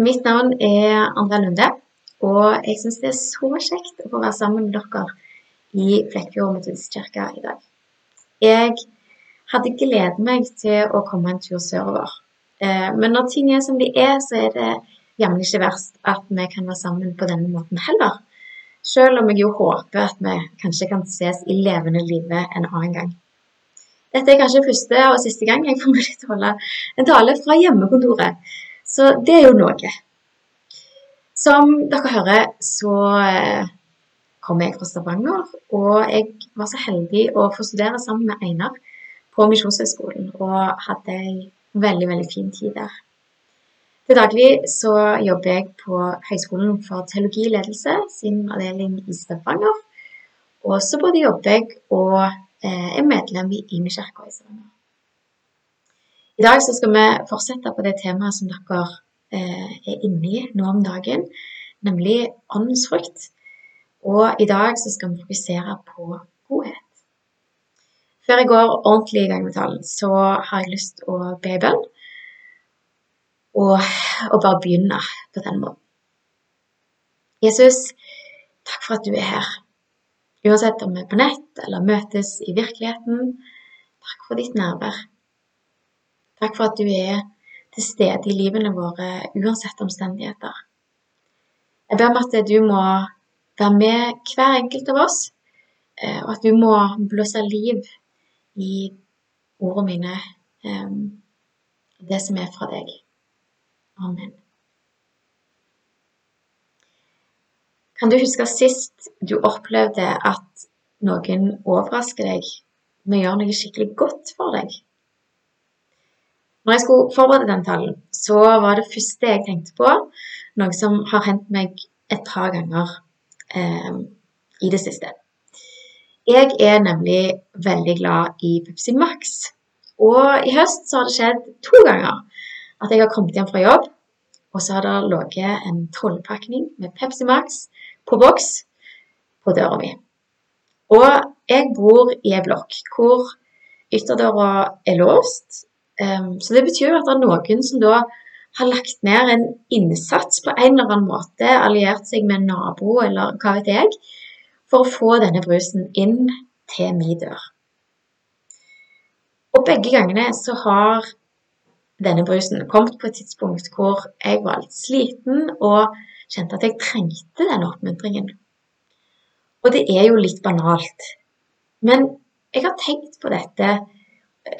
Mitt navn er Andrea Lunde, og jeg syns det er så kjekt å få være sammen med dere i Flekkefjord metodistkirke i dag. Jeg hadde gledet meg til å komme en tur sørover. Eh, men når ting er som de er, så er det jammen ikke verst at vi kan være sammen på denne måten heller. Selv om jeg jo håper at vi kanskje kan ses i levende live en annen gang. Dette er kanskje første og siste gang jeg får mulighet til å holde en tale fra hjemmekontoret. Så det er jo noe. Som dere hører, så eh, kommer jeg fra Stavanger, og jeg var så heldig å få studere sammen med Einar på Misjonshøgskolen, og hadde ei veldig, veldig fin tid der. Til daglig så jobber jeg på Høgskolen for teologiledelse, sin avdeling i Stavanger. Og så både jobber jeg og eh, er medlem i Imi-kirka i Stavanger. I dag så skal vi fortsette på det temaet som dere eh, er inne i nå om dagen, nemlig åndens. Og i dag så skal vi fokusere på godhet. Før jeg går ordentlig i gang med talen, så har jeg lyst å be bønn. Og, og bare begynne på den måten. Jesus, takk for at du er her. Uansett om vi er på nett eller møtes i virkeligheten. Takk for ditt nærvær. Takk for at du er til stede i livene våre uansett omstendigheter. Jeg ber om at du må være med hver enkelt av oss, eh, og at du må blåse liv i ordene mine, eh, det som er fra deg. Amen. Kan du huske sist du opplevde at noen overrasker deg med å gjøre noe skikkelig godt for deg? Når jeg skulle forberede den talen, så var det første jeg tenkte på, noe som har hendt meg et par ganger eh, i det siste. Jeg er nemlig veldig glad i Pepsi Max. Og i høst så har det skjedd to ganger at jeg har kommet hjem fra jobb, og så har det ligget en tolvpakning med Pepsi Max på boks på døra mi. Og jeg bor i ei blokk hvor ytterdøra er låst, så det betyr jo at det er noen som da har lagt ned en innsats på en eller annen måte, alliert seg med en nabo eller hva vet jeg, for å få denne brusen inn til min dør. Og begge gangene så har denne brusen kommet på et tidspunkt hvor jeg var litt sliten og kjente at jeg trengte denne oppmuntringen. Og det er jo litt banalt, men jeg har tenkt på dette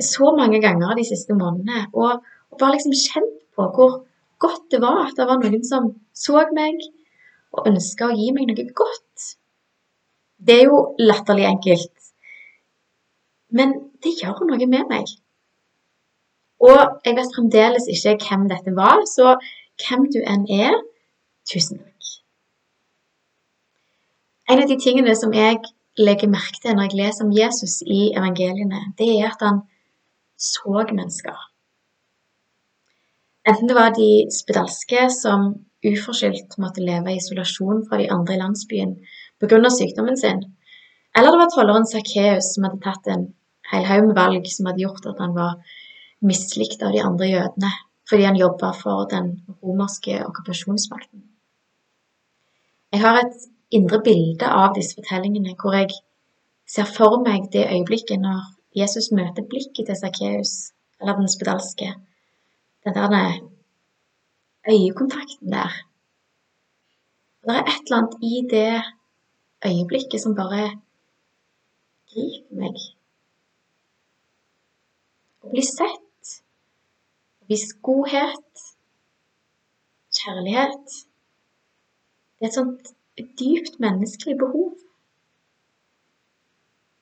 så mange ganger de siste månedene. Og, og bare liksom kjent på hvor godt det var at det var noen som så meg og ønska å gi meg noe godt. Det er jo latterlig enkelt, men det gjør noe med meg. Og jeg vet fremdeles ikke hvem dette var, så hvem du enn er, tusen takk. En av de tingene som jeg legger merke til når jeg leser om Jesus i evangeliene, det er at han så mennesker. Enten det var de spedalske som uforskyldt måtte leve i isolasjon fra de andre i landsbyen pga. sykdommen sin, eller det var tolleren Sakkeus som hadde tatt en hel haug med valg som hadde gjort at han var mislikt av de andre jødene fordi han jobba for den romerske okkupasjonsmakten. Jeg har et indre bilde av disse fortellingene hvor jeg ser for meg det øyeblikket når Jesus møter blikket til Sakkeus, eller den spedalske. Den der øyekontakten der. Det er et eller annet i det øyeblikket som bare griper meg. Å bli sett, å vise godhet, kjærlighet Det er et sånt dypt menneskelig behov.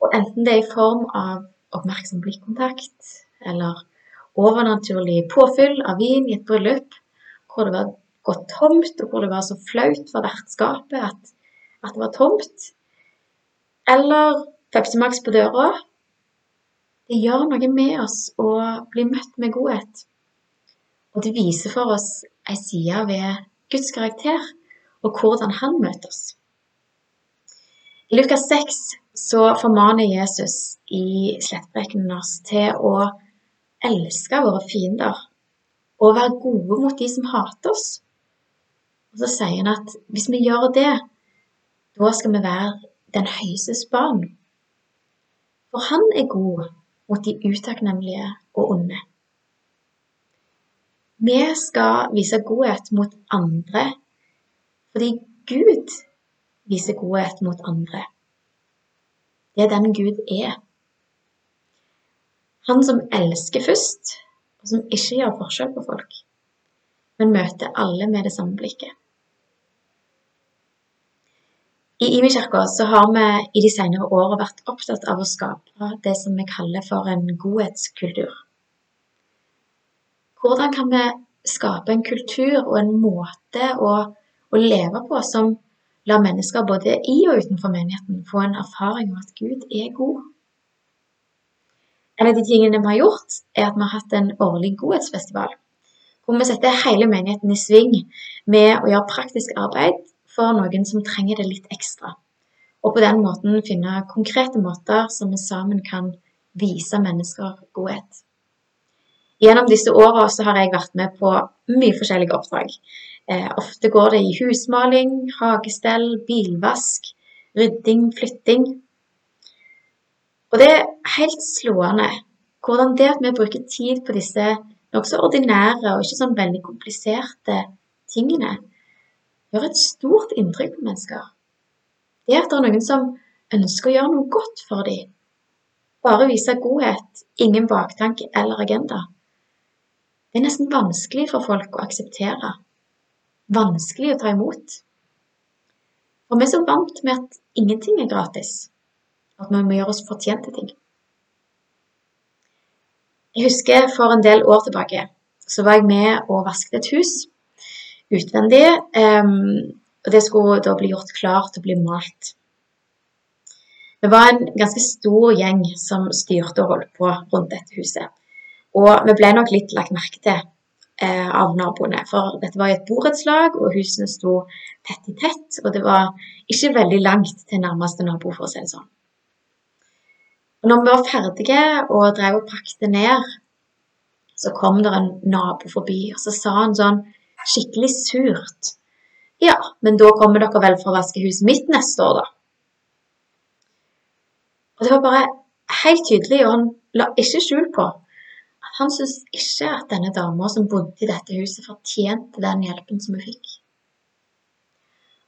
Og enten det er i form av oppmerksom blikkontakt eller overnaturlig påfyll av vin i et bryllup hvor det var gått tomt, og hvor det var så flaut for vertskapet at, at det var tomt. Eller Pepsi Max på døra. Det gjør noe med oss å bli møtt med godhet. Og det viser for oss ei side ved Guds karakter og hvordan han møter oss. I Lukas 6 så formaner Jesus i slettbrekkene oss til å elske våre fiender og være gode mot de som hater oss, Og så sier han at hvis vi gjør det, da skal vi være den høyestes barn. For han er god mot de utakknemlige og onde. Vi skal vise godhet mot andre fordi Gud viser godhet mot andre. Det er den Gud er. Han som elsker først, og som ikke gjør forskjell på folk, men møter alle med det samme blikket. I Imi-kirka har vi i de senere årene vært opptatt av å skape det som vi kaller for en godhetskultur. Hvordan kan vi skape en kultur og en måte å, å leve på som lar mennesker både i og utenfor menigheten få en erfaring om at Gud er god? En av de tingene vi har gjort, er at vi har hatt en årlig godhetsfestival. Hvor vi setter hele menigheten i sving med å gjøre praktisk arbeid for noen som trenger det litt ekstra. Og på den måten finne konkrete måter som vi sammen kan vise mennesker godhet. Gjennom disse åra har jeg vært med på mye forskjellige oppdrag. Eh, ofte går det i husmaling, hagestell, bilvask, rydding, flytting. Og det er helt slående hvordan det at vi bruker tid på disse nokså ordinære og ikke sånn veldig kompliserte tingene, gjør et stort inntrykk på mennesker. Det at det er noen som ønsker å gjøre noe godt for dem. Bare vise godhet, ingen baktanke eller agenda. Det er nesten vanskelig for folk å akseptere. Vanskelig å ta imot. For vi er så vant med at ingenting er gratis, at vi må gjøre oss fortjent til ting. Jeg husker for en del år tilbake så var jeg med og vasket et hus utvendig. og det skulle da bli gjort klart og bli malt. Vi var en ganske stor gjeng som styrte og holdt på rundt dette huset. Og vi ble nok litt lagt merke til eh, av naboene, for dette var i et borettslag, og husene sto tett i tett, og det var ikke veldig langt til nærmeste nabo, for å si det sånn. Og når vi var ferdige og drev og pakte ned, så kom det en nabo forbi, og så sa han sånn skikkelig surt. Ja, men da kommer dere vel for å vaske huset mitt neste år, da. Og det var bare helt tydelig, og han la ikke skjul på han syntes ikke at denne dama som bodde i dette huset, fortjente den hjelpen som hun fikk.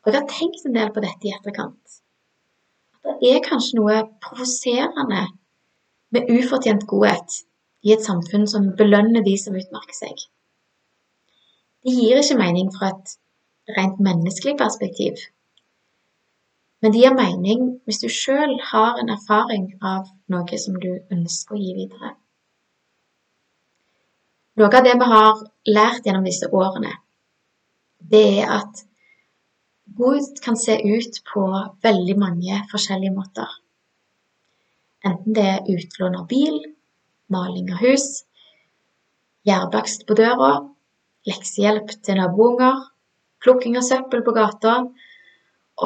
Og jeg har tenkt en del på dette i etterkant. At det er kanskje noe provoserende med ufortjent godhet i et samfunn som belønner de som utmerker seg. Det gir ikke mening fra et rent menneskelig perspektiv. Men det gir mening hvis du sjøl har en erfaring av noe som du ønsker å gi videre. Noe av det vi har lært gjennom disse årene, det er at god kan se ut på veldig mange forskjellige måter. Enten det er utlån av bil, maling av hus, gjærbakst på døra leksehjelp til nabounger, plukking av søppel på gata,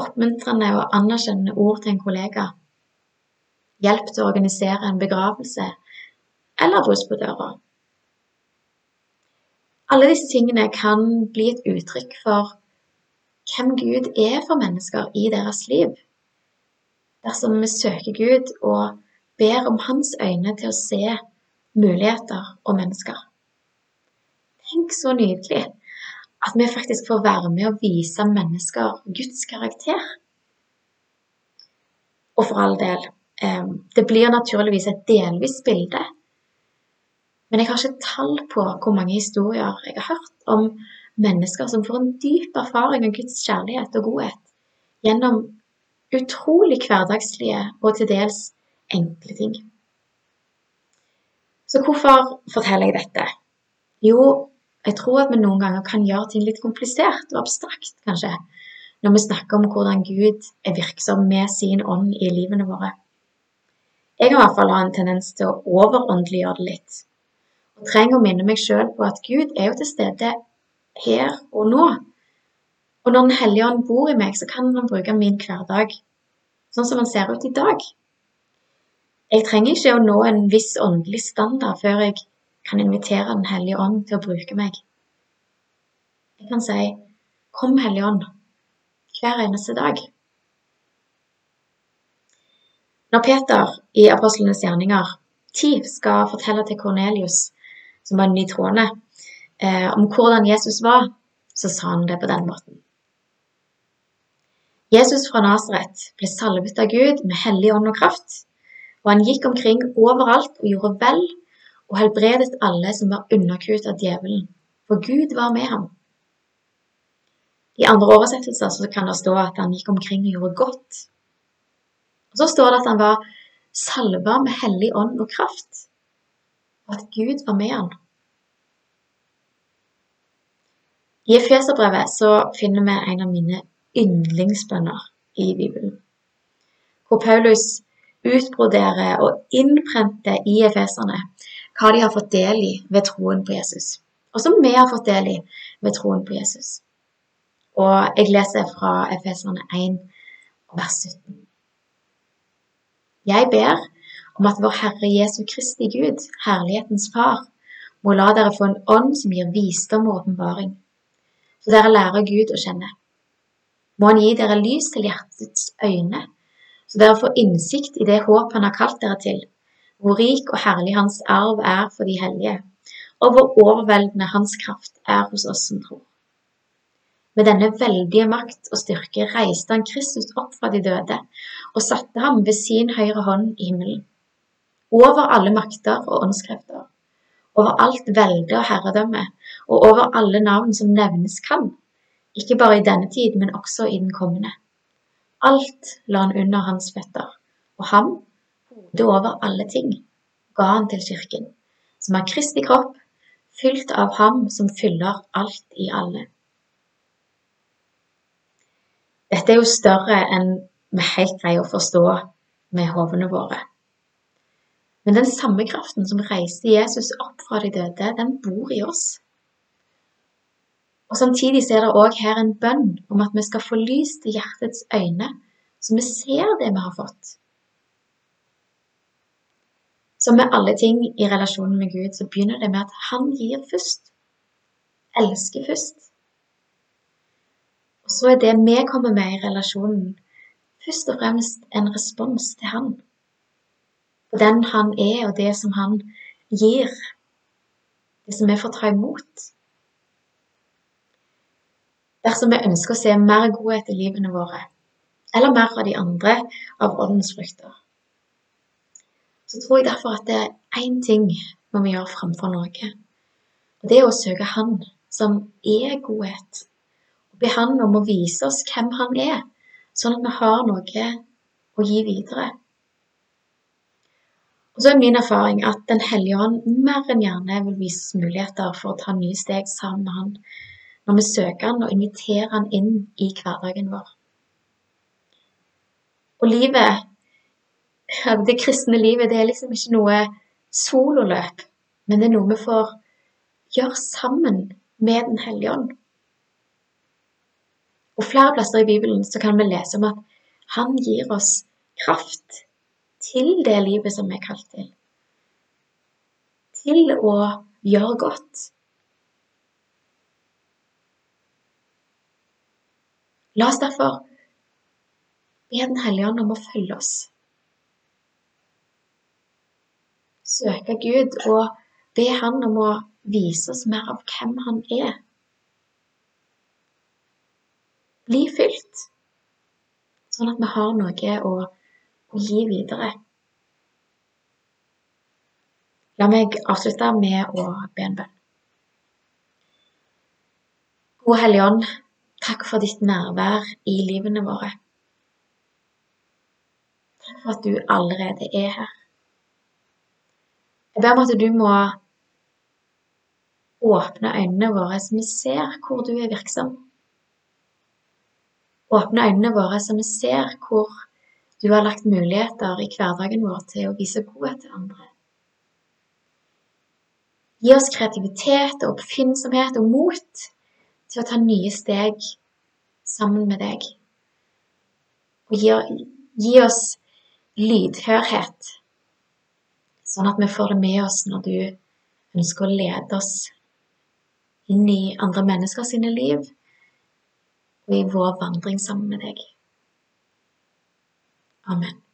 oppmuntrende og anerkjennende ord til en kollega, hjelp til å organisere en begravelse eller rus på døra. Alle disse tingene kan bli et uttrykk for hvem Gud er for mennesker i deres liv. Dersom vi søker Gud og ber om Hans øyne til å se muligheter og mennesker. Tenk så nydelig at vi faktisk får være med og vise mennesker Guds karakter. Og for all del, eh, det blir naturligvis et delvis bilde. Men jeg har ikke tall på hvor mange historier jeg har hørt om mennesker som får en dyp erfaring av Guds kjærlighet og godhet gjennom utrolig hverdagslige og til dels enkle ting. Så hvorfor forteller jeg dette? Jo, jeg tror at vi noen ganger kan gjøre ting litt komplisert og abstrakt, kanskje, når vi snakker om hvordan Gud er virksom med sin ånd i livene våre. Jeg har i hvert fall en tendens til å overåndeliggjøre det litt, og trenger å minne meg sjøl på at Gud er jo til stede her og nå. Og når Den hellige ånd bor i meg, så kan han bruke min hverdag sånn som han ser ut i dag. Jeg trenger ikke å nå en viss åndelig standard før jeg kan invitere Den hellige ånd til å bruke meg. Jeg kan si Kom, Hellige Ånd, hver eneste dag. Når Peter i Apostlenes gjerninger 10 skal fortelle til Kornelius, som var nytroende, eh, om hvordan Jesus var, så sa han det på den måten. Jesus fra Nasaret ble salvet av Gud med hellig ånd og kraft, og han gikk omkring overalt og gjorde vel og helbredet alle som var underkuet av djevelen, for Gud var med ham. I andre oversettelser kan det stå at han gikk omkring og gjorde godt. Og Så står det at han var salva med hellig ånd og kraft, at Gud var med han. I Efeserbrevet finner vi en av mine yndlingsbønner i Bibelen, hvor Paulus utbroderer og innprenter i efeserne hva de har fått del i ved troen på Jesus, og som vi har fått del i ved troen på Jesus. Og jeg leser fra Efeserne 1, vers 17. Jeg ber om at vår Herre Jesu Kristi Gud, herlighetens Far, må la dere få en ånd som gir visdom og åpenbaring, så dere lærer Gud å kjenne må han gi dere lys til hjertets øyne, så dere får innsikt i det håp han har kalt dere til, hvor rik og herlig hans arv er for de hellige, og hvor overveldende hans kraft er hos oss som tror. Med denne veldige makt og styrke reiste han Kristus opp fra de døde og satte ham ved sin høyre hånd i himmelen. Over alle makter og åndskrefter, over alt velde og herredømme, og over alle navn som nevnes kan ikke bare i denne tid, men også i den kommende. Alt la han under hans føtter, og ham, hodet over alle ting, ga han til kirken, som er Kristi kropp, fylt av ham som fyller alt i alle. Dette er jo større enn vi helt greier å forstå med hodene våre. Men den samme kraften som reiste Jesus opp fra de døde, den bor i oss. Og Samtidig er det òg her en bønn om at vi skal få lys til hjertets øyne, så vi ser det vi har fått. Som med alle ting i relasjonen med Gud, så begynner det med at han gir først. Elsker først. Og så er det vi kommer med i relasjonen, først og fremst en respons til han. Den han er, og det som han gir. Det som vi får ta imot. Dersom vi ønsker å se mer godhet i livene våre, eller mer av de andre av åndens frukter, så tror jeg derfor at det er én ting må vi gjøre framfor noe. Og det er å søke Han som er godhet, og be Han om å vise oss hvem Han er, sånn at vi har noe å gi videre. Og så er min erfaring at Den hellige ånd mer enn gjerne vil vise muligheter for å ta nye steg sammen med Han når vi søker Han og inviterer Han inn i hverdagen vår. Og livet, det kristne livet, det er liksom ikke noe sololøp, men det er noe vi får gjøre sammen med Den hellige ånd. Og flere plasser i Bibelen så kan vi lese om at Han gir oss kraft til det livet som vi er kalt til. Til å gjøre godt. La oss derfor be Den hellige ånd om å følge oss. Søke Gud og be Han om å vise oss mer av hvem Han er. Bli fylt, sånn at vi har noe å, å gi videre. La meg avslutte med å be en bønn. Gode Hellige Ånd, Takk for ditt nærvær i livene våre. Takk for at du allerede er her. Jeg ber om at du må åpne øynene våre så vi ser hvor du er virksom. Åpne øynene våre så vi ser hvor du har lagt muligheter i hverdagen vår til å vise godhet til andre. Gi oss kreativitet og oppfinnsomhet og mot til å ta nye steg sammen med deg. Og gi, gi oss lydhørhet, sånn at vi får det med oss når du ønsker å lede oss inn i andre mennesker sine liv, og i vår vandring sammen med deg. Amen.